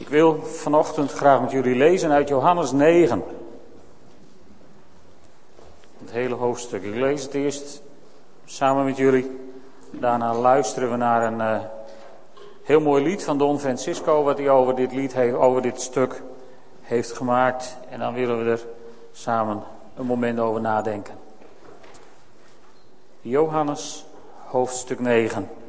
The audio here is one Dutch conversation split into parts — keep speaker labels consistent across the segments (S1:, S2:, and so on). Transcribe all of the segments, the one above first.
S1: Ik wil vanochtend graag met jullie lezen uit Johannes 9. Het hele hoofdstuk. Ik lees het eerst samen met jullie. Daarna luisteren we naar een uh, heel mooi lied van Don Francisco, wat hij over dit lied heeft, over dit stuk heeft gemaakt. En dan willen we er samen een moment over nadenken. Johannes, hoofdstuk 9.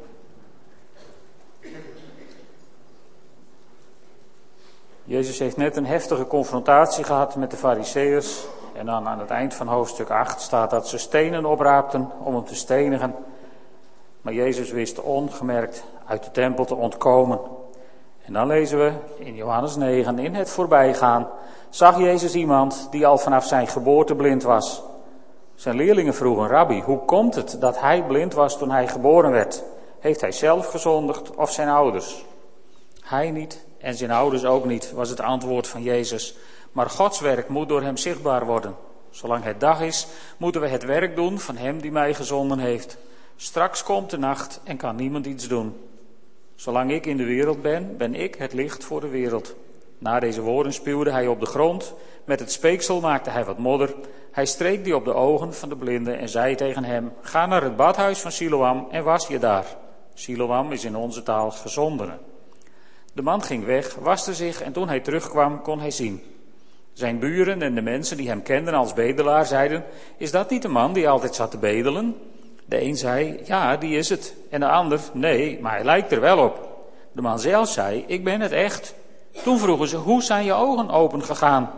S1: Jezus heeft net een heftige confrontatie gehad met de Fariseërs. En dan aan het eind van hoofdstuk 8 staat dat ze stenen opraapten om hem te stenigen. Maar Jezus wist ongemerkt uit de tempel te ontkomen. En dan lezen we in Johannes 9, in het voorbijgaan zag Jezus iemand die al vanaf zijn geboorte blind was. Zijn leerlingen vroegen, Rabbi, hoe komt het dat hij blind was toen hij geboren werd? Heeft hij zelf gezondigd of zijn ouders? Hij niet en zijn ouders ook niet, was het antwoord van Jezus. Maar Gods werk moet door hem zichtbaar worden. Zolang het dag is, moeten we het werk doen van hem die mij gezonden heeft. Straks komt de nacht en kan niemand iets doen. Zolang ik in de wereld ben, ben ik het licht voor de wereld. Na deze woorden spuwde hij op de grond. Met het speeksel maakte hij wat modder. Hij streek die op de ogen van de blinde en zei tegen hem: Ga naar het badhuis van Siloam en was je daar. Siloam is in onze taal gezondene. De man ging weg, waste zich en toen hij terugkwam kon hij zien. Zijn buren en de mensen die hem kenden als bedelaar zeiden: Is dat niet de man die altijd zat te bedelen? De een zei: Ja, die is het. En de ander: Nee, maar hij lijkt er wel op. De man zelf zei: Ik ben het echt. Toen vroegen ze: Hoe zijn je ogen open gegaan?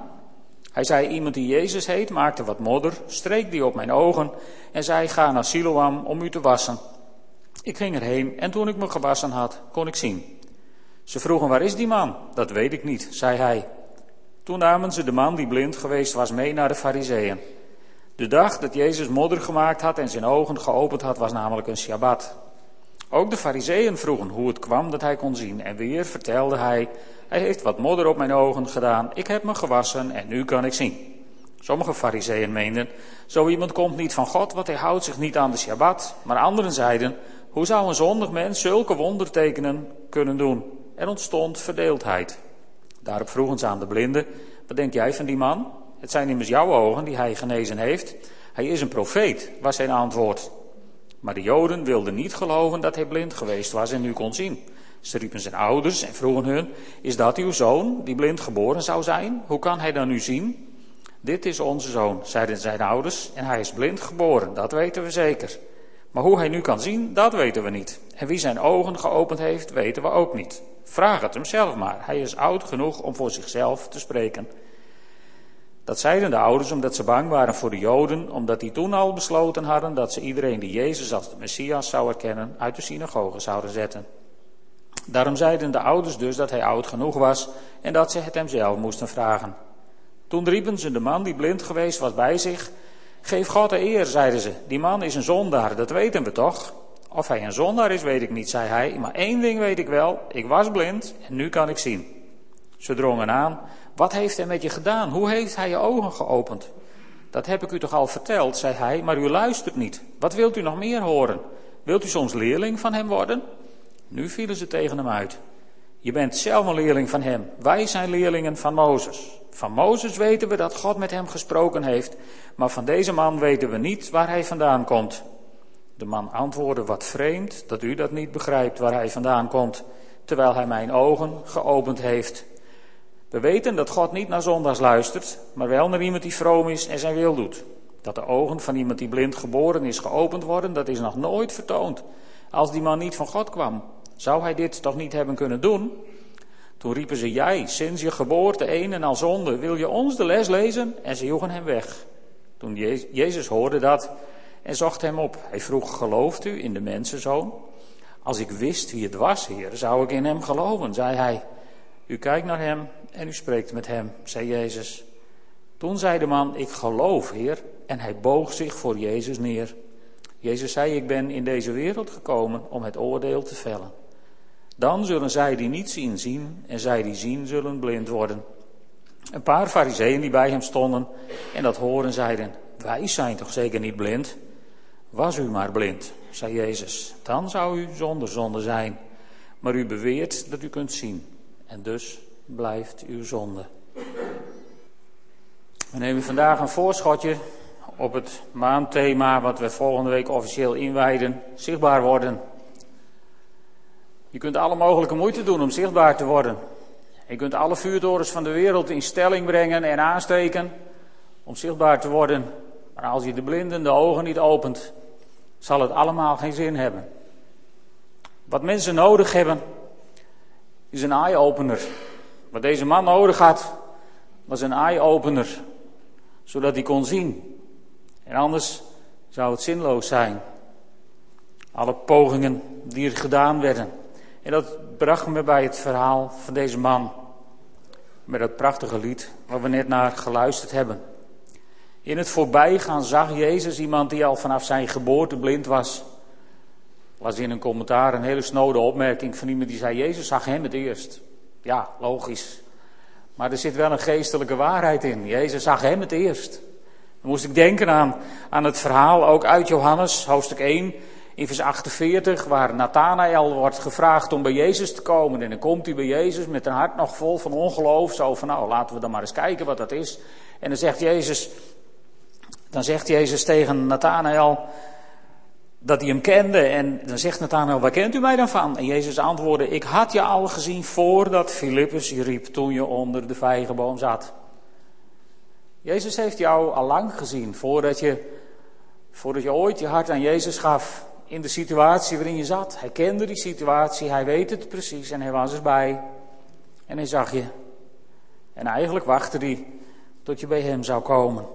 S1: Hij zei: Iemand die Jezus heet maakte wat modder, streek die op mijn ogen en zei: Ga naar Siloam om u te wassen. Ik ging erheen en toen ik me gewassen had, kon ik zien. Ze vroegen, waar is die man? Dat weet ik niet, zei hij. Toen namen ze de man die blind geweest was mee naar de fariseeën. De dag dat Jezus modder gemaakt had en zijn ogen geopend had, was namelijk een Shabbat. Ook de fariseeën vroegen hoe het kwam dat hij kon zien. En weer vertelde hij, hij heeft wat modder op mijn ogen gedaan, ik heb me gewassen en nu kan ik zien. Sommige fariseeën meenden, zo iemand komt niet van God, want hij houdt zich niet aan de Shabbat. Maar anderen zeiden, hoe zou een zondig mens zulke wondertekenen kunnen doen? Er ontstond verdeeldheid. Daarop vroegen ze aan de blinde: Wat denk jij van die man? Het zijn immers jouw ogen die hij genezen heeft. Hij is een profeet, was zijn antwoord. Maar de Joden wilden niet geloven dat hij blind geweest was en nu kon zien. Ze riepen zijn ouders en vroegen hun: Is dat uw zoon die blind geboren zou zijn? Hoe kan hij dan nu zien? Dit is onze zoon, zeiden zijn ouders, en hij is blind geboren, dat weten we zeker. Maar hoe hij nu kan zien, dat weten we niet. En wie zijn ogen geopend heeft, weten we ook niet. Vraag het hem zelf maar. Hij is oud genoeg om voor zichzelf te spreken. Dat zeiden de ouders omdat ze bang waren voor de Joden, omdat die toen al besloten hadden dat ze iedereen die Jezus als de Messias zou erkennen uit de synagoge zouden zetten. Daarom zeiden de ouders dus dat hij oud genoeg was en dat ze het hem zelf moesten vragen. Toen riepen ze de man die blind geweest was bij zich. Geef God de eer, zeiden ze. Die man is een zondaar, dat weten we toch? Of hij een zondaar is, weet ik niet, zei hij. Maar één ding weet ik wel: ik was blind en nu kan ik zien. Ze drongen aan. Wat heeft hij met je gedaan? Hoe heeft hij je ogen geopend? Dat heb ik u toch al verteld, zei hij, maar u luistert niet. Wat wilt u nog meer horen? Wilt u soms leerling van hem worden? Nu vielen ze tegen hem uit. Je bent zelf een leerling van hem. Wij zijn leerlingen van Mozes. Van Mozes weten we dat God met hem gesproken heeft, maar van deze man weten we niet waar hij vandaan komt. De man antwoordde, wat vreemd dat u dat niet begrijpt waar hij vandaan komt, terwijl hij mijn ogen geopend heeft. We weten dat God niet naar zondags luistert, maar wel naar iemand die vroom is en zijn wil doet. Dat de ogen van iemand die blind geboren is geopend worden, dat is nog nooit vertoond. Als die man niet van God kwam, zou hij dit toch niet hebben kunnen doen? Toen riepen ze, jij, sinds je geboorte een en al zonde, wil je ons de les lezen? En ze joegen hem weg. Toen Jezus hoorde dat, en zocht hem op. Hij vroeg, gelooft u in de mensenzoon? Als ik wist wie het was, heer, zou ik in hem geloven, zei hij. U kijkt naar hem en u spreekt met hem, zei Jezus. Toen zei de man, ik geloof, heer, en hij boog zich voor Jezus neer. Jezus zei, ik ben in deze wereld gekomen om het oordeel te vellen. Dan zullen zij die niet zien, zien, en zij die zien, zullen blind worden. Een paar fariseeën die bij hem stonden en dat horen zeiden, wij zijn toch zeker niet blind? Was u maar blind, zei Jezus, dan zou u zonder zonde zijn. Maar u beweert dat u kunt zien. En dus blijft uw zonde. We nemen vandaag een voorschotje op het maandthema wat we volgende week officieel inwijden, zichtbaar worden. Je kunt alle mogelijke moeite doen om zichtbaar te worden. Je kunt alle vuurtorens van de wereld in stelling brengen en aansteken om zichtbaar te worden. Maar als je de blinden de ogen niet opent, zal het allemaal geen zin hebben. Wat mensen nodig hebben, is een eye-opener. Wat deze man nodig had, was een eye-opener, zodat hij kon zien. En anders zou het zinloos zijn. Alle pogingen die er gedaan werden. En dat bracht me bij het verhaal van deze man. Met dat prachtige lied waar we net naar geluisterd hebben. In het voorbijgaan zag Jezus iemand die al vanaf zijn geboorte blind was. Was in een commentaar een hele snode opmerking van iemand die zei: Jezus zag hem het eerst. Ja, logisch. Maar er zit wel een geestelijke waarheid in. Jezus zag hem het eerst. Dan moest ik denken aan, aan het verhaal ook uit Johannes, hoofdstuk 1, in vers 48, waar Nathanael wordt gevraagd om bij Jezus te komen. En dan komt hij bij Jezus met een hart nog vol van ongeloof. Zo van, nou, laten we dan maar eens kijken wat dat is. En dan zegt Jezus, dan zegt Jezus tegen Nathanael dat hij hem kende. En dan zegt Nathanael, waar kent u mij dan van? En Jezus antwoordde, ik had je al gezien voordat Filippus je riep toen je onder de vijgenboom zat. Jezus heeft jou al lang gezien voordat je, voordat je ooit je hart aan Jezus gaf in de situatie waarin je zat. Hij kende die situatie, hij weet het precies en hij was erbij. En hij zag je. En eigenlijk wachtte hij tot je bij hem zou komen.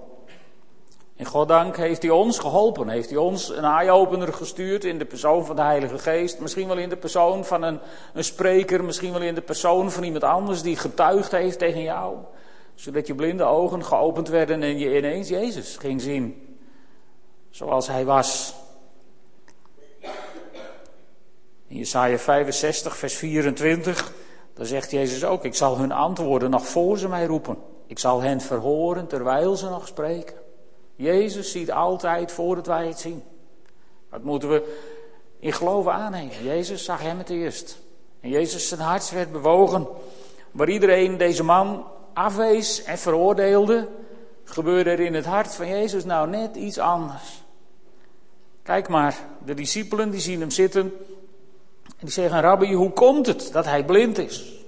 S1: En goddank heeft hij ons geholpen. Heeft hij ons een eye-opener gestuurd in de persoon van de Heilige Geest. Misschien wel in de persoon van een, een spreker. Misschien wel in de persoon van iemand anders die getuigd heeft tegen jou. Zodat je blinde ogen geopend werden en je ineens Jezus ging zien. Zoals hij was. In Jesaja 65, vers 24, daar zegt Jezus ook: Ik zal hun antwoorden nog voor ze mij roepen. Ik zal hen verhoren terwijl ze nog spreken. Jezus ziet altijd voordat wij het zien. Dat moeten we in geloven aannemen. Jezus zag hem het eerst. En Jezus zijn hart werd bewogen. Waar iedereen deze man afwees en veroordeelde, gebeurde er in het hart van Jezus nou net iets anders. Kijk maar, de discipelen die zien hem zitten en die zeggen, Rabbi, hoe komt het dat hij blind is?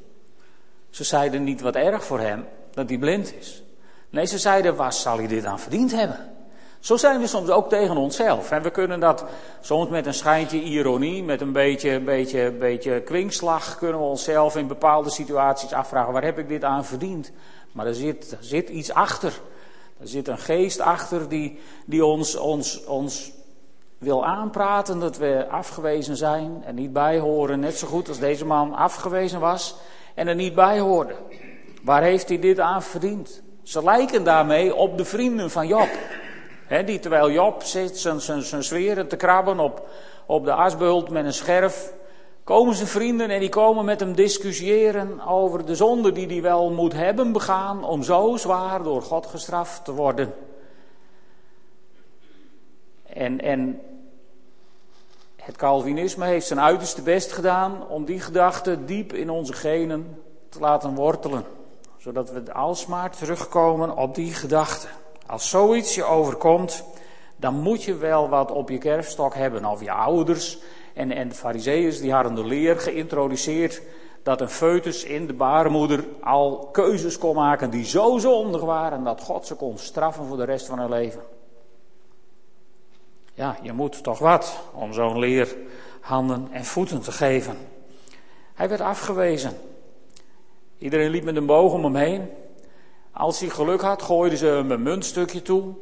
S1: Ze zeiden niet wat erg voor hem dat hij blind is. Nee, ze zeiden, waar zal hij dit aan verdiend hebben? Zo zijn we soms ook tegen onszelf. En we kunnen dat soms met een schijntje ironie, met een beetje, beetje, beetje kwinkslag, kunnen we onszelf in bepaalde situaties afvragen, waar heb ik dit aan verdiend? Maar er zit, er zit iets achter. Er zit een geest achter die, die ons, ons, ons wil aanpraten dat we afgewezen zijn en niet bijhoren. Net zo goed als deze man afgewezen was en er niet bij hoorde. Waar heeft hij dit aan verdiend? Ze lijken daarmee op de vrienden van Job. die terwijl Job zit zijn, zweren te krabben op, op de asbult met een scherf, komen zijn vrienden en die komen met hem discussiëren over de zonde die hij wel moet hebben begaan om zo zwaar door God gestraft te worden. En, en het Calvinisme heeft zijn uiterste best gedaan om die gedachte diep in onze genen te laten wortelen zodat we alsmaar terugkomen op die gedachte. Als zoiets je overkomt, dan moet je wel wat op je kerfstok hebben. Of je ouders en, en de fariseeërs die hadden de leer geïntroduceerd dat een foetus in de baarmoeder al keuzes kon maken die zo zondig waren dat God ze kon straffen voor de rest van hun leven. Ja, je moet toch wat om zo'n leer handen en voeten te geven. Hij werd afgewezen. Iedereen liep met een boog om hem heen. Als hij geluk had, gooiden ze hem een muntstukje toe.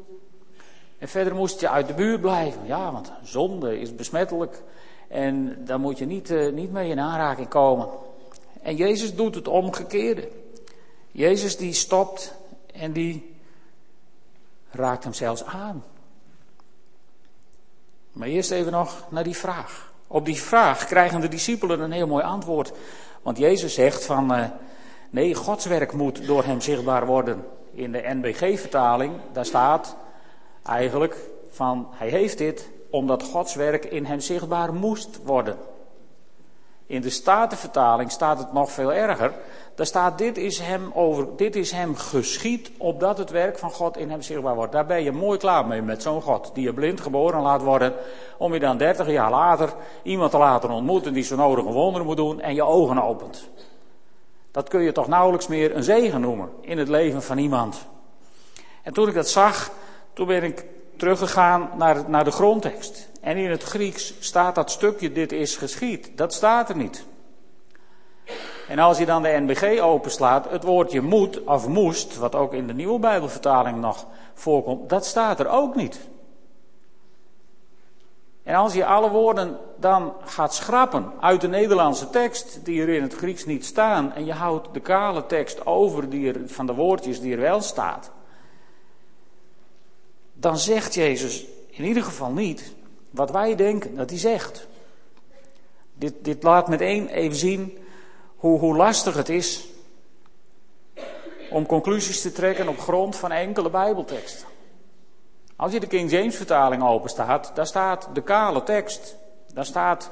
S1: En verder moest je uit de buurt blijven. Ja, want zonde is besmettelijk. En daar moet je niet, uh, niet mee in aanraking komen. En Jezus doet het omgekeerde. Jezus die stopt en die raakt hem zelfs aan. Maar eerst even nog naar die vraag. Op die vraag krijgen de discipelen een heel mooi antwoord. Want Jezus zegt van, uh, Nee, Gods werk moet door hem zichtbaar worden. In de NBG-vertaling, daar staat eigenlijk van hij heeft dit omdat Gods werk in hem zichtbaar moest worden. In de Statenvertaling staat het nog veel erger. Daar staat, dit is hem, over, dit is hem geschied, opdat het werk van God in hem zichtbaar wordt. Daar ben je mooi klaar mee met zo'n God, die je blind geboren laat worden, om je dan dertig jaar later iemand te laten ontmoeten die zo nodig een wonder moet doen en je ogen opent. Dat kun je toch nauwelijks meer een zegen noemen in het leven van iemand. En toen ik dat zag, toen ben ik teruggegaan naar, naar de grondtekst. En in het Grieks staat dat stukje dit is geschied. Dat staat er niet. En als je dan de NBG openslaat, het woordje moet of moest, wat ook in de nieuwe Bijbelvertaling nog voorkomt, dat staat er ook niet. En als je alle woorden dan gaat schrappen uit de Nederlandse tekst, die er in het Grieks niet staan, en je houdt de kale tekst over die er, van de woordjes die er wel staat, dan zegt Jezus in ieder geval niet wat wij denken dat hij zegt. Dit, dit laat meteen even zien hoe, hoe lastig het is om conclusies te trekken op grond van enkele Bijbelteksten. Als je de King James vertaling openstaat, daar staat de kale tekst. Daar, staat,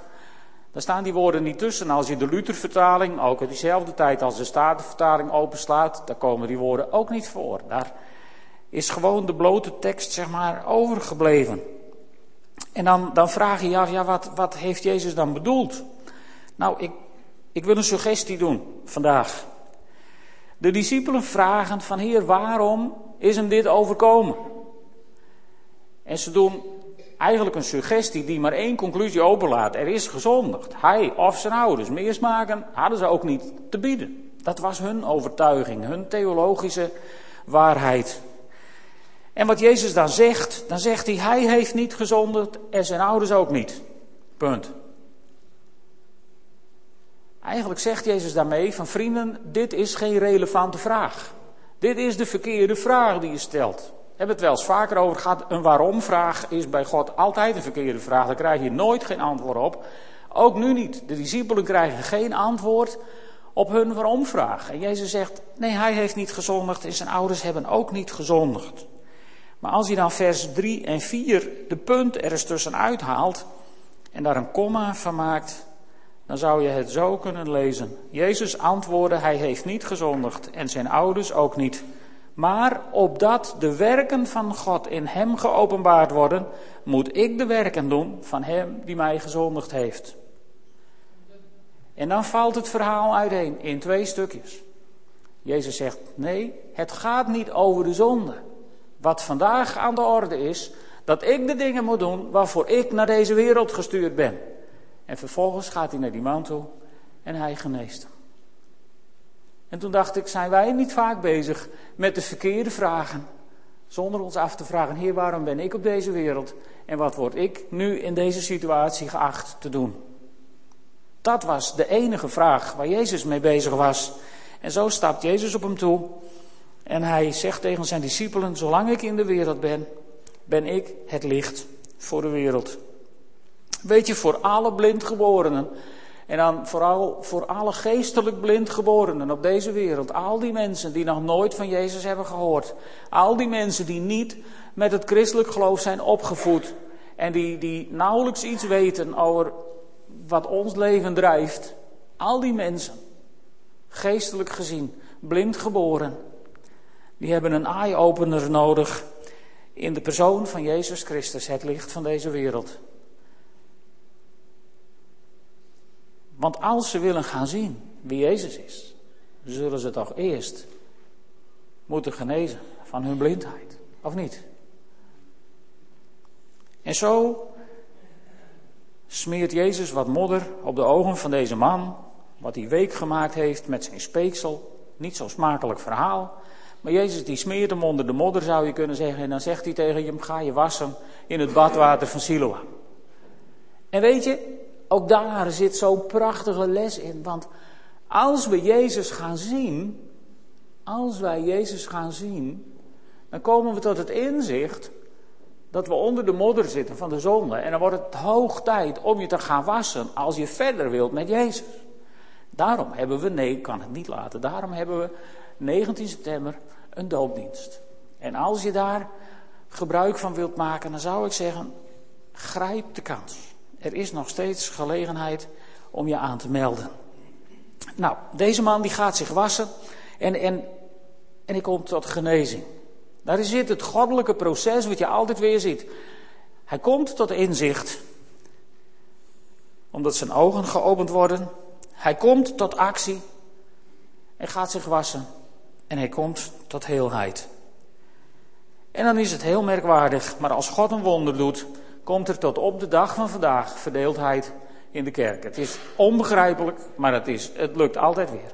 S1: daar staan die woorden niet tussen. Als je de Luther vertaling, ook uit diezelfde tijd als de Statenvertaling openslaat, daar komen die woorden ook niet voor. Daar is gewoon de blote tekst, zeg maar, overgebleven. En dan, dan vraag je je af, ja, wat, wat heeft Jezus dan bedoeld? Nou, ik, ik wil een suggestie doen vandaag. De discipelen vragen van Heer, waarom is hem dit overkomen? En ze doen eigenlijk een suggestie die maar één conclusie openlaat. Er is gezondigd. Hij of zijn ouders. Meer smaken hadden ze ook niet te bieden. Dat was hun overtuiging, hun theologische waarheid. En wat Jezus dan zegt, dan zegt hij, hij heeft niet gezondigd en zijn ouders ook niet. Punt. Eigenlijk zegt Jezus daarmee van vrienden, dit is geen relevante vraag. Dit is de verkeerde vraag die je stelt. Hebben het wel eens vaker over gehad. Een waarom-vraag is bij God altijd een verkeerde vraag. Daar krijg je nooit geen antwoord op. Ook nu niet. De discipelen krijgen geen antwoord op hun waarom-vraag. En Jezus zegt, nee, hij heeft niet gezondigd en zijn ouders hebben ook niet gezondigd. Maar als je dan vers 3 en 4 de punt er eens tussenuit haalt en daar een komma van maakt, dan zou je het zo kunnen lezen. Jezus antwoordde, hij heeft niet gezondigd en zijn ouders ook niet. Maar opdat de werken van God in hem geopenbaard worden, moet ik de werken doen van hem die mij gezondigd heeft. En dan valt het verhaal uiteen in twee stukjes. Jezus zegt: Nee, het gaat niet over de zonde. Wat vandaag aan de orde is, dat ik de dingen moet doen waarvoor ik naar deze wereld gestuurd ben. En vervolgens gaat hij naar die man toe en hij geneest hem. En toen dacht ik, zijn wij niet vaak bezig met de verkeerde vragen? Zonder ons af te vragen, Heer, waarom ben ik op deze wereld? En wat word ik nu in deze situatie geacht te doen? Dat was de enige vraag waar Jezus mee bezig was. En zo stapt Jezus op hem toe en hij zegt tegen zijn discipelen: Zolang ik in de wereld ben, ben ik het licht voor de wereld. Weet je, voor alle blindgeborenen. En dan vooral voor alle geestelijk blindgeborenen op deze wereld. Al die mensen die nog nooit van Jezus hebben gehoord. Al die mensen die niet met het christelijk geloof zijn opgevoed. En die, die nauwelijks iets weten over wat ons leven drijft. Al die mensen, geestelijk gezien, blind geboren. Die hebben een eye-opener nodig in de persoon van Jezus Christus, het licht van deze wereld. Want als ze willen gaan zien wie Jezus is, zullen ze toch eerst moeten genezen van hun blindheid, of niet? En zo smeert Jezus wat modder op de ogen van deze man, wat hij week gemaakt heeft met zijn speeksel. Niet zo smakelijk verhaal. Maar Jezus die smeert hem onder de modder zou je kunnen zeggen. En dan zegt hij tegen hem, ga je wassen in het badwater van Siloam. En weet je, ook daar zit zo'n prachtige les in. Want als we Jezus gaan zien, als wij Jezus gaan zien, dan komen we tot het inzicht dat we onder de modder zitten van de zonde. En dan wordt het hoog tijd om je te gaan wassen als je verder wilt met Jezus. Daarom hebben we, nee, ik kan het niet laten, daarom hebben we 19 september een doopdienst. En als je daar gebruik van wilt maken, dan zou ik zeggen, grijp de kans. Er is nog steeds gelegenheid om je aan te melden. Nou, deze man die gaat zich wassen en, en, en hij komt tot genezing. Daar zit het goddelijke proces wat je altijd weer ziet. Hij komt tot inzicht, omdat zijn ogen geopend worden. Hij komt tot actie en gaat zich wassen. En hij komt tot heelheid. En dan is het heel merkwaardig, maar als God een wonder doet, komt er tot op de dag van vandaag verdeeldheid in de kerk. Het is onbegrijpelijk, maar het, is, het lukt altijd weer.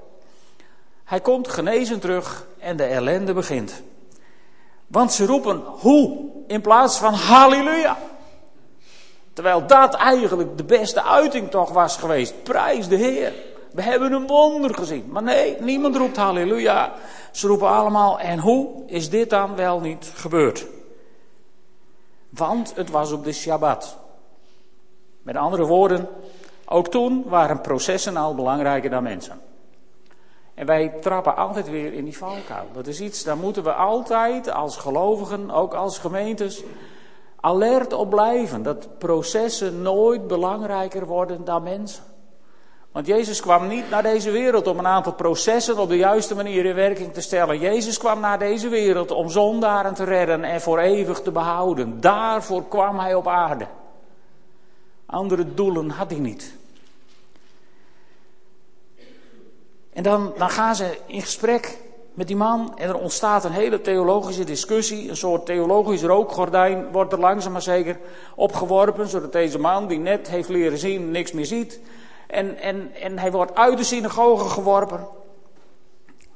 S1: Hij komt genezen terug en de ellende begint. Want ze roepen hoe in plaats van halleluja. Terwijl dat eigenlijk de beste uiting toch was geweest. Prijs de Heer. We hebben een wonder gezien. Maar nee, niemand roept halleluja. Ze roepen allemaal, en hoe is dit dan wel niet gebeurd? Want het was op de Shabbat. Met andere woorden, ook toen waren processen al belangrijker dan mensen. En wij trappen altijd weer in die valkuil. Dat is iets, daar moeten we altijd als gelovigen, ook als gemeentes, alert op blijven. Dat processen nooit belangrijker worden dan mensen. Want Jezus kwam niet naar deze wereld om een aantal processen op de juiste manier in werking te stellen. Jezus kwam naar deze wereld om zondaren te redden en voor eeuwig te behouden. Daarvoor kwam hij op aarde. Andere doelen had hij niet. En dan, dan gaan ze in gesprek met die man en er ontstaat een hele theologische discussie. Een soort theologisch rookgordijn wordt er langzaam maar zeker opgeworpen, zodat deze man die net heeft leren zien niks meer ziet. En, en, en hij wordt uit de synagoge geworpen.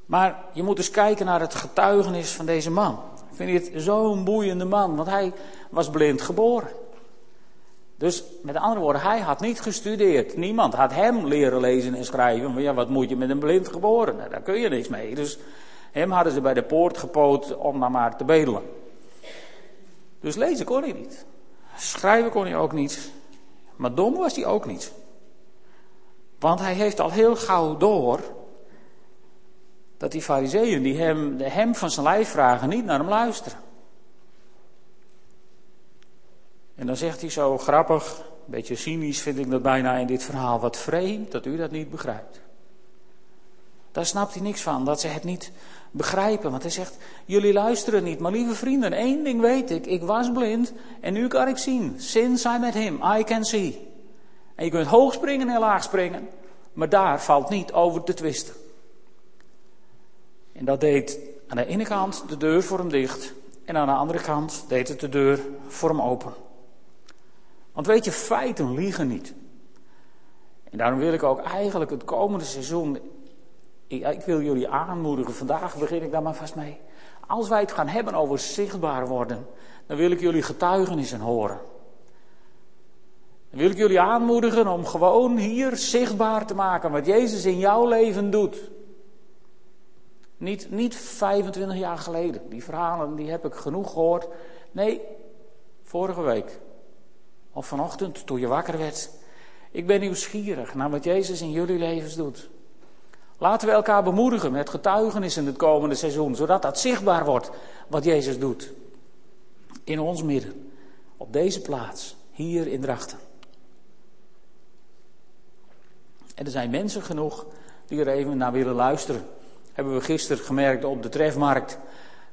S1: Maar je moet eens kijken naar het getuigenis van deze man. Ik vind het zo'n boeiende man, want hij was blind geboren. Dus met andere woorden, hij had niet gestudeerd. Niemand had hem leren lezen en schrijven. Maar ja, wat moet je met een blind geboren? Nou, daar kun je niks mee. Dus hem hadden ze bij de poort gepoot om dan maar te bedelen. Dus lezen kon hij niet. Schrijven kon hij ook niet. Maar dom was hij ook niet. Want hij heeft al heel gauw door dat die fariseeën die hem, hem van zijn lijf vragen niet naar hem luisteren. En dan zegt hij zo grappig, een beetje cynisch vind ik dat bijna in dit verhaal, wat vreemd dat u dat niet begrijpt. Daar snapt hij niks van, dat ze het niet begrijpen. Want hij zegt, jullie luisteren niet. Maar lieve vrienden, één ding weet ik. Ik was blind en nu kan ik zien. Since I met him, I can see. En je kunt hoog springen en laag springen. Maar daar valt niet over te twisten. En dat deed aan de ene kant de deur voor hem dicht. En aan de andere kant deed het de deur voor hem open. Want weet je, feiten liegen niet. En daarom wil ik ook eigenlijk het komende seizoen. Ik, wil jullie aanmoedigen. Vandaag begin ik daar maar vast mee. Als wij het gaan hebben over zichtbaar worden, dan wil ik jullie getuigenissen horen. Dan wil ik jullie aanmoedigen om gewoon hier zichtbaar te maken wat Jezus in jouw leven doet. Niet, niet 25 jaar geleden. Die verhalen die heb ik genoeg gehoord. Nee, vorige week. Of vanochtend toen je wakker werd. Ik ben nieuwsgierig naar wat Jezus in jullie levens doet. Laten we elkaar bemoedigen met getuigenissen het komende seizoen, zodat dat zichtbaar wordt wat Jezus doet. In ons midden, op deze plaats, hier in Drachten. En er zijn mensen genoeg die er even naar willen luisteren. Hebben we gisteren gemerkt op de trefmarkt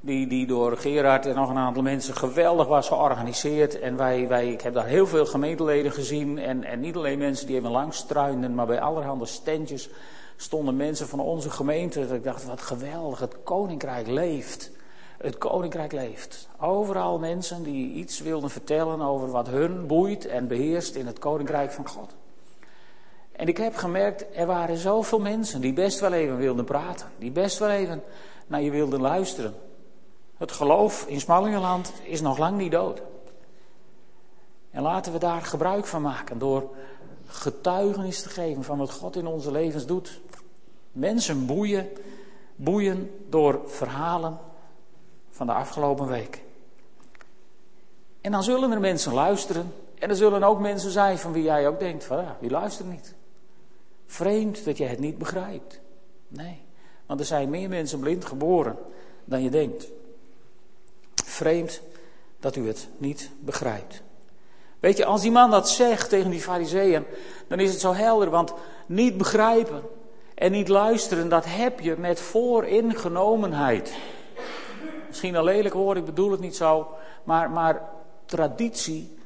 S1: die, die door Gerard en nog een aantal mensen geweldig was georganiseerd. En wij, wij, ik heb daar heel veel gemeenteleden gezien. En, en niet alleen mensen die even langs struinden, maar bij allerhande standjes stonden mensen van onze gemeente. Dat ik dacht, wat geweldig, het koninkrijk leeft. Het koninkrijk leeft. Overal mensen die iets wilden vertellen over wat hun boeit en beheerst in het koninkrijk van God. En ik heb gemerkt, er waren zoveel mensen die best wel even wilden praten. Die best wel even naar je wilden luisteren. Het geloof in Smallingenland is nog lang niet dood. En laten we daar gebruik van maken door getuigenis te geven van wat God in onze levens doet. Mensen boeien, boeien door verhalen van de afgelopen week. En dan zullen er mensen luisteren. En er zullen ook mensen zijn van wie jij ook denkt: van ja, wie luistert niet? Vreemd dat je het niet begrijpt. Nee, want er zijn meer mensen blind geboren dan je denkt. Vreemd dat u het niet begrijpt. Weet je, als die man dat zegt tegen die fariseeën, dan is het zo helder, want niet begrijpen en niet luisteren, dat heb je met vooringenomenheid. Misschien een lelijk woord, ik bedoel het niet zo, maar, maar traditie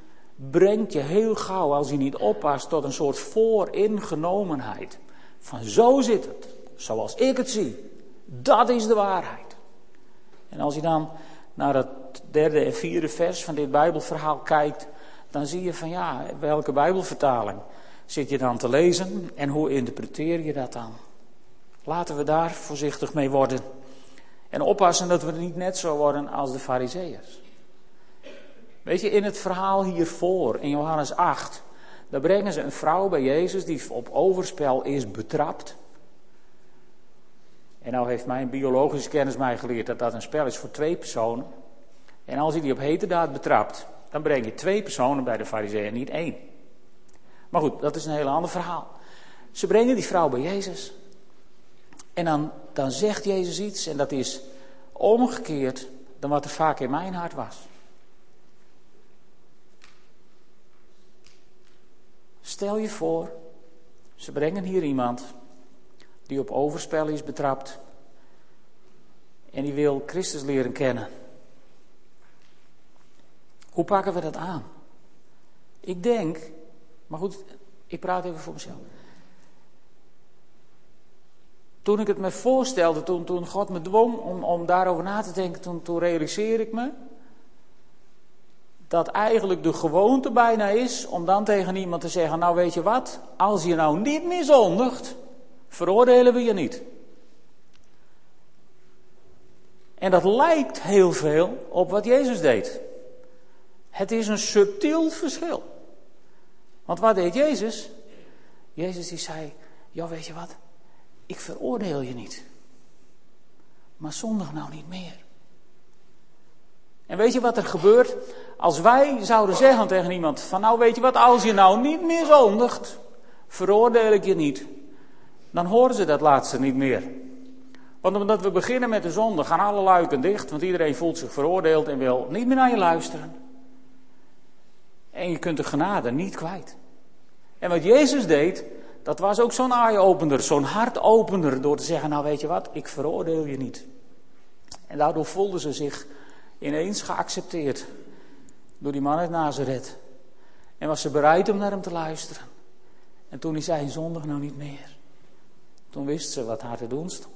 S1: brengt je heel gauw, als je niet oppast, tot een soort vooringenomenheid. Van zo zit het, zoals ik het zie. Dat is de waarheid. En als je dan naar het derde en vierde vers van dit Bijbelverhaal kijkt, dan zie je van ja, welke Bijbelvertaling zit je dan te lezen en hoe interpreteer je dat dan? Laten we daar voorzichtig mee worden. En oppassen dat we niet net zo worden als de Fariseërs. Weet je, in het verhaal hiervoor, in Johannes 8, daar brengen ze een vrouw bij Jezus die op overspel is betrapt. En nou heeft mijn biologische kennis mij geleerd dat dat een spel is voor twee personen. En als hij die op heterdaad betrapt, dan breng je twee personen bij de fariseeën, niet één. Maar goed, dat is een heel ander verhaal. Ze brengen die vrouw bij Jezus. En dan, dan zegt Jezus iets en dat is omgekeerd dan wat er vaak in mijn hart was. Stel je voor, ze brengen hier iemand die op overspel is betrapt en die wil Christus leren kennen. Hoe pakken we dat aan? Ik denk, maar goed, ik praat even voor mezelf. Toen ik het me voorstelde, toen, toen God me dwong om, om daarover na te denken, toen, toen realiseer ik me dat eigenlijk de gewoonte bijna is om dan tegen iemand te zeggen: Nou, weet je wat, als je nou niet meer zondigt, veroordelen we je niet. En dat lijkt heel veel op wat Jezus deed. Het is een subtiel verschil. Want wat deed Jezus? Jezus die zei: Ja, weet je wat, ik veroordeel je niet. Maar zondig nou niet meer. En weet je wat er gebeurt? Als wij zouden zeggen tegen iemand: van nou weet je wat, als je nou niet meer zondigt, veroordeel ik je niet. Dan horen ze dat laatste niet meer. Want omdat we beginnen met de zonde, gaan alle luiken dicht, want iedereen voelt zich veroordeeld en wil niet meer naar je luisteren. En je kunt de genade niet kwijt. En wat Jezus deed, dat was ook zo'n eye-opener, zo'n hartopener, door te zeggen, nou weet je wat, ik veroordeel je niet. En daardoor voelden ze zich ineens geaccepteerd door die man uit Nazareth. En was ze bereid om naar hem te luisteren. En toen hij zei, zondag nou niet meer. Toen wist ze wat haar te doen stond.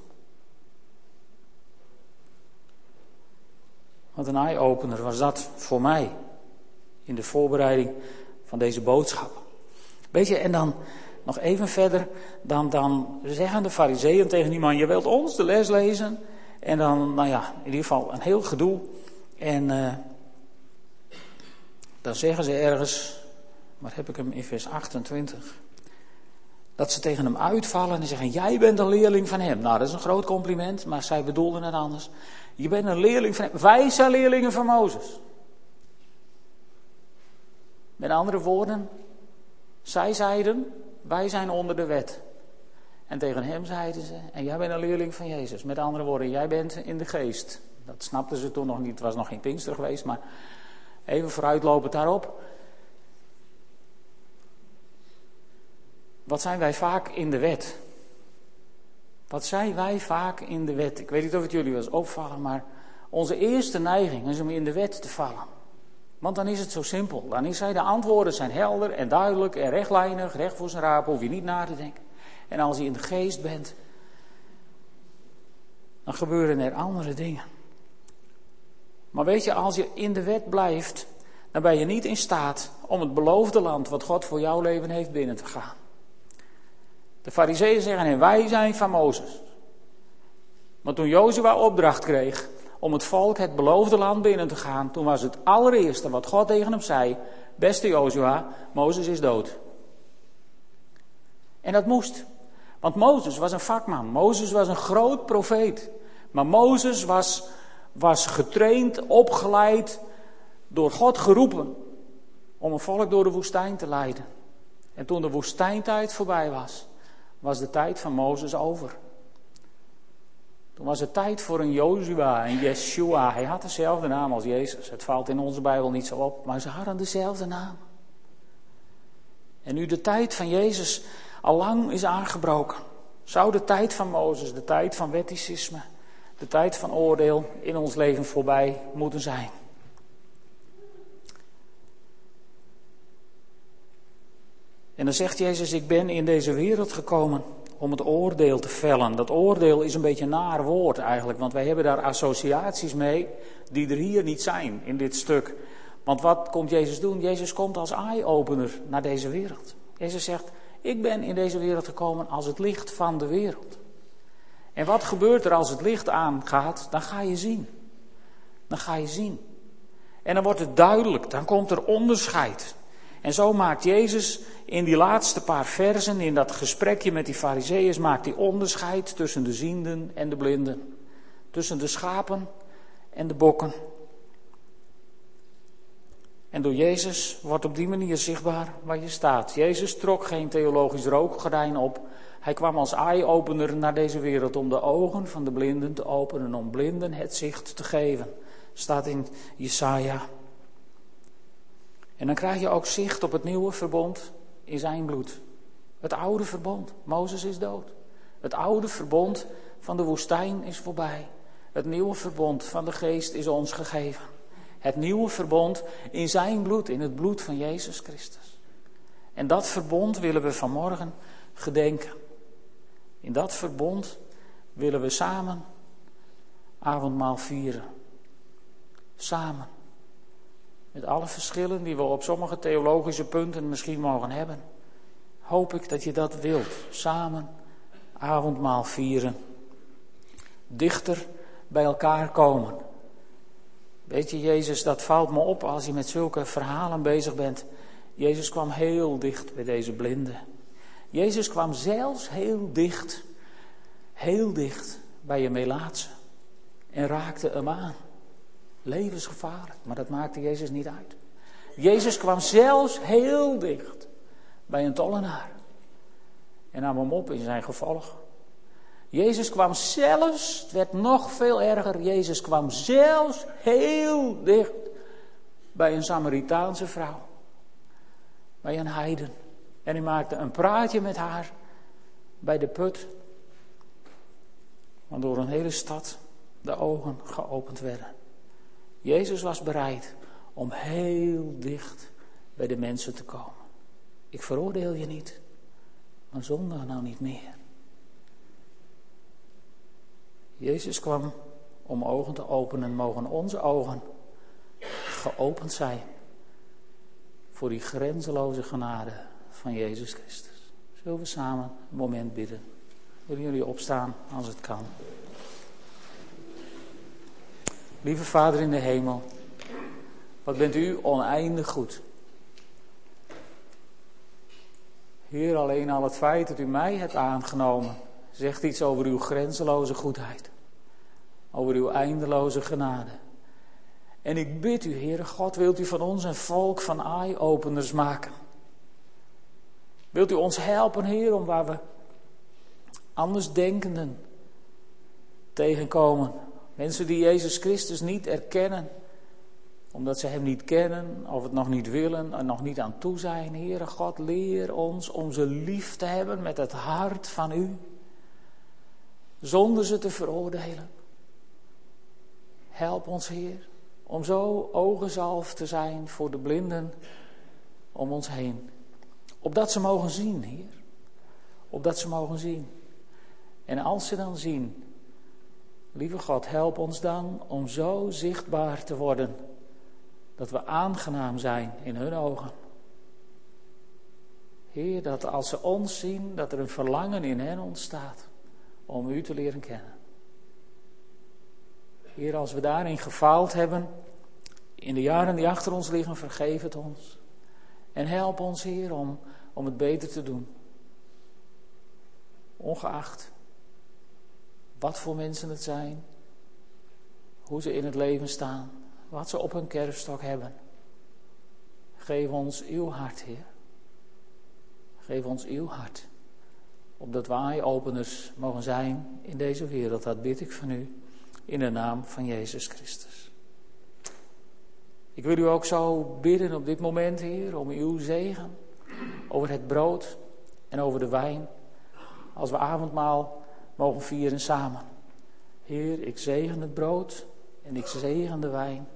S1: Wat een eye-opener was dat voor mij. In de voorbereiding van deze boodschap. Weet je, en dan nog even verder. Dan, dan zeggen de fariseeën tegen die man, je wilt ons de les lezen. En dan, nou ja, in ieder geval een heel gedoe. En uh, dan zeggen ze ergens, waar heb ik hem in vers 28? Dat ze tegen hem uitvallen en zeggen: Jij bent een leerling van hem. Nou, dat is een groot compliment, maar zij bedoelden het anders. Je bent een leerling van hem. Wij zijn leerlingen van Mozes. Met andere woorden, zij zeiden: Wij zijn onder de wet. En tegen hem zeiden ze: En jij bent een leerling van Jezus. Met andere woorden, jij bent in de geest. Dat snapten ze toen nog niet, het was nog geen Pinkster geweest, maar even vooruitlopend daarop. Wat zijn wij vaak in de wet? Wat zijn wij vaak in de wet? Ik weet niet of het jullie wel eens opvallen, maar onze eerste neiging is om in de wet te vallen. Want dan is het zo simpel. Dan is hij, de antwoorden zijn helder en duidelijk en rechtlijnig, recht voor zijn raap, hoef je niet na te denken. En als je in de geest bent, dan gebeuren er andere dingen. Maar weet je, als je in de wet blijft, dan ben je niet in staat om het beloofde land wat God voor jouw leven heeft binnen te gaan. De fariseeën zeggen, en wij zijn van Mozes. Maar toen Jozua opdracht kreeg om het volk het beloofde land binnen te gaan, toen was het allereerste wat God tegen hem zei, beste Jozua, Mozes is dood. En dat moest. Want Mozes was een vakman, Mozes was een groot profeet. Maar Mozes was was getraind, opgeleid, door God geroepen om een volk door de woestijn te leiden. En toen de woestijntijd voorbij was, was de tijd van Mozes over. Toen was het tijd voor een Jozua, een Yeshua. Hij had dezelfde naam als Jezus. Het valt in onze Bijbel niet zo op, maar ze hadden dezelfde naam. En nu de tijd van Jezus al lang is aangebroken, zou de tijd van Mozes, de tijd van wetticisme, de tijd van oordeel in ons leven voorbij moeten zijn. En dan zegt Jezus, ik ben in deze wereld gekomen om het oordeel te vellen. Dat oordeel is een beetje een naar woord eigenlijk, want wij hebben daar associaties mee die er hier niet zijn in dit stuk. Want wat komt Jezus doen? Jezus komt als eye-opener naar deze wereld. Jezus zegt, ik ben in deze wereld gekomen als het licht van de wereld. En wat gebeurt er als het licht aangaat? Dan ga je zien. Dan ga je zien. En dan wordt het duidelijk, dan komt er onderscheid. En zo maakt Jezus in die laatste paar versen, in dat gesprekje met die fariseeërs, maakt hij onderscheid tussen de zienden en de blinden. Tussen de schapen en de bokken. En door Jezus wordt op die manier zichtbaar waar je staat. Jezus trok geen theologisch rookgordijn op. Hij kwam als eye-opener naar deze wereld om de ogen van de blinden te openen, om blinden het zicht te geven. Staat in Jesaja. En dan krijg je ook zicht op het nieuwe verbond in zijn bloed. Het oude verbond. Mozes is dood. Het oude verbond van de woestijn is voorbij. Het nieuwe verbond van de geest is ons gegeven. Het nieuwe verbond in zijn bloed, in het bloed van Jezus Christus. En dat verbond willen we vanmorgen gedenken. In dat verbond willen we samen avondmaal vieren. Samen. Met alle verschillen die we op sommige theologische punten misschien mogen hebben. Hoop ik dat je dat wilt. Samen avondmaal vieren. Dichter bij elkaar komen. Weet je, Jezus, dat valt me op als je met zulke verhalen bezig bent. Jezus kwam heel dicht bij deze blinden. Jezus kwam zelfs heel dicht, heel dicht bij je melaatse. En raakte hem aan. Levensgevaarlijk, maar dat maakte Jezus niet uit. Jezus kwam zelfs heel dicht bij een tollenaar. En nam hem op in zijn gevolg. Jezus kwam zelfs, het werd nog veel erger, Jezus kwam zelfs heel dicht bij een Samaritaanse vrouw. Bij een heiden. En hij maakte een praatje met haar bij de put. Waardoor een hele stad de ogen geopend werden. Jezus was bereid om heel dicht bij de mensen te komen. Ik veroordeel je niet, maar zondag nou niet meer. Jezus kwam om ogen te openen, mogen onze ogen geopend zijn voor die grenzeloze genade van Jezus Christus. Zullen we samen een moment bidden? Willen jullie opstaan als het kan? Lieve Vader in de hemel, wat bent u oneindig goed. Heer, alleen al het feit dat u mij hebt aangenomen, zegt iets over uw grenzeloze goedheid. Over uw eindeloze genade. En ik bid u, Heere God, wilt u van ons een volk van eye-openers maken. Wilt u ons helpen, Heer, om waar we andersdenkenden tegenkomen, Mensen die Jezus Christus niet erkennen, omdat ze Hem niet kennen, of het nog niet willen en nog niet aan toe zijn. Heere God, leer ons om ze lief te hebben met het hart van U, zonder ze te veroordelen. Help ons, Heer, om zo ogenzalf te zijn voor de blinden om ons heen. Opdat ze mogen zien, Heer. Opdat ze mogen zien. En als ze dan zien, Lieve God, help ons dan om zo zichtbaar te worden dat we aangenaam zijn in hun ogen. Heer, dat als ze ons zien, dat er een verlangen in hen ontstaat om U te leren kennen. Heer, als we daarin gefaald hebben, in de jaren die achter ons liggen, vergeef het ons. En help ons, Heer, om, om het beter te doen. Ongeacht wat voor mensen het zijn. Hoe ze in het leven staan. Wat ze op hun kerfstok hebben. Geef ons uw hart, Heer. Geef ons uw hart. Opdat wij openers mogen zijn in deze wereld. Dat bid ik van u. In de naam van Jezus Christus. Ik wil u ook zo bidden op dit moment, Heer, om uw zegen. over het brood en over de wijn, als we avondmaal mogen vieren samen. Heer, ik zegen het brood en ik zegen de wijn.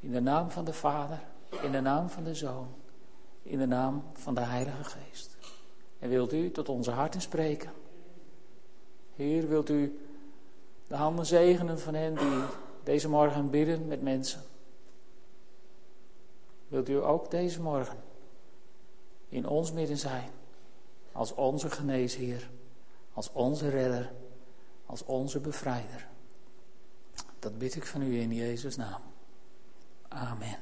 S1: In de naam van de Vader, in de naam van de Zoon, in de naam van de Heilige Geest. En wilt u tot onze harten spreken? Heer, wilt u de handen zegenen van hen die deze morgen bidden met mensen? Wilt u ook deze morgen in ons midden zijn als onze geneesheer, als onze redder, als onze bevrijder? Dat bid ik van u in Jezus' naam. Amen.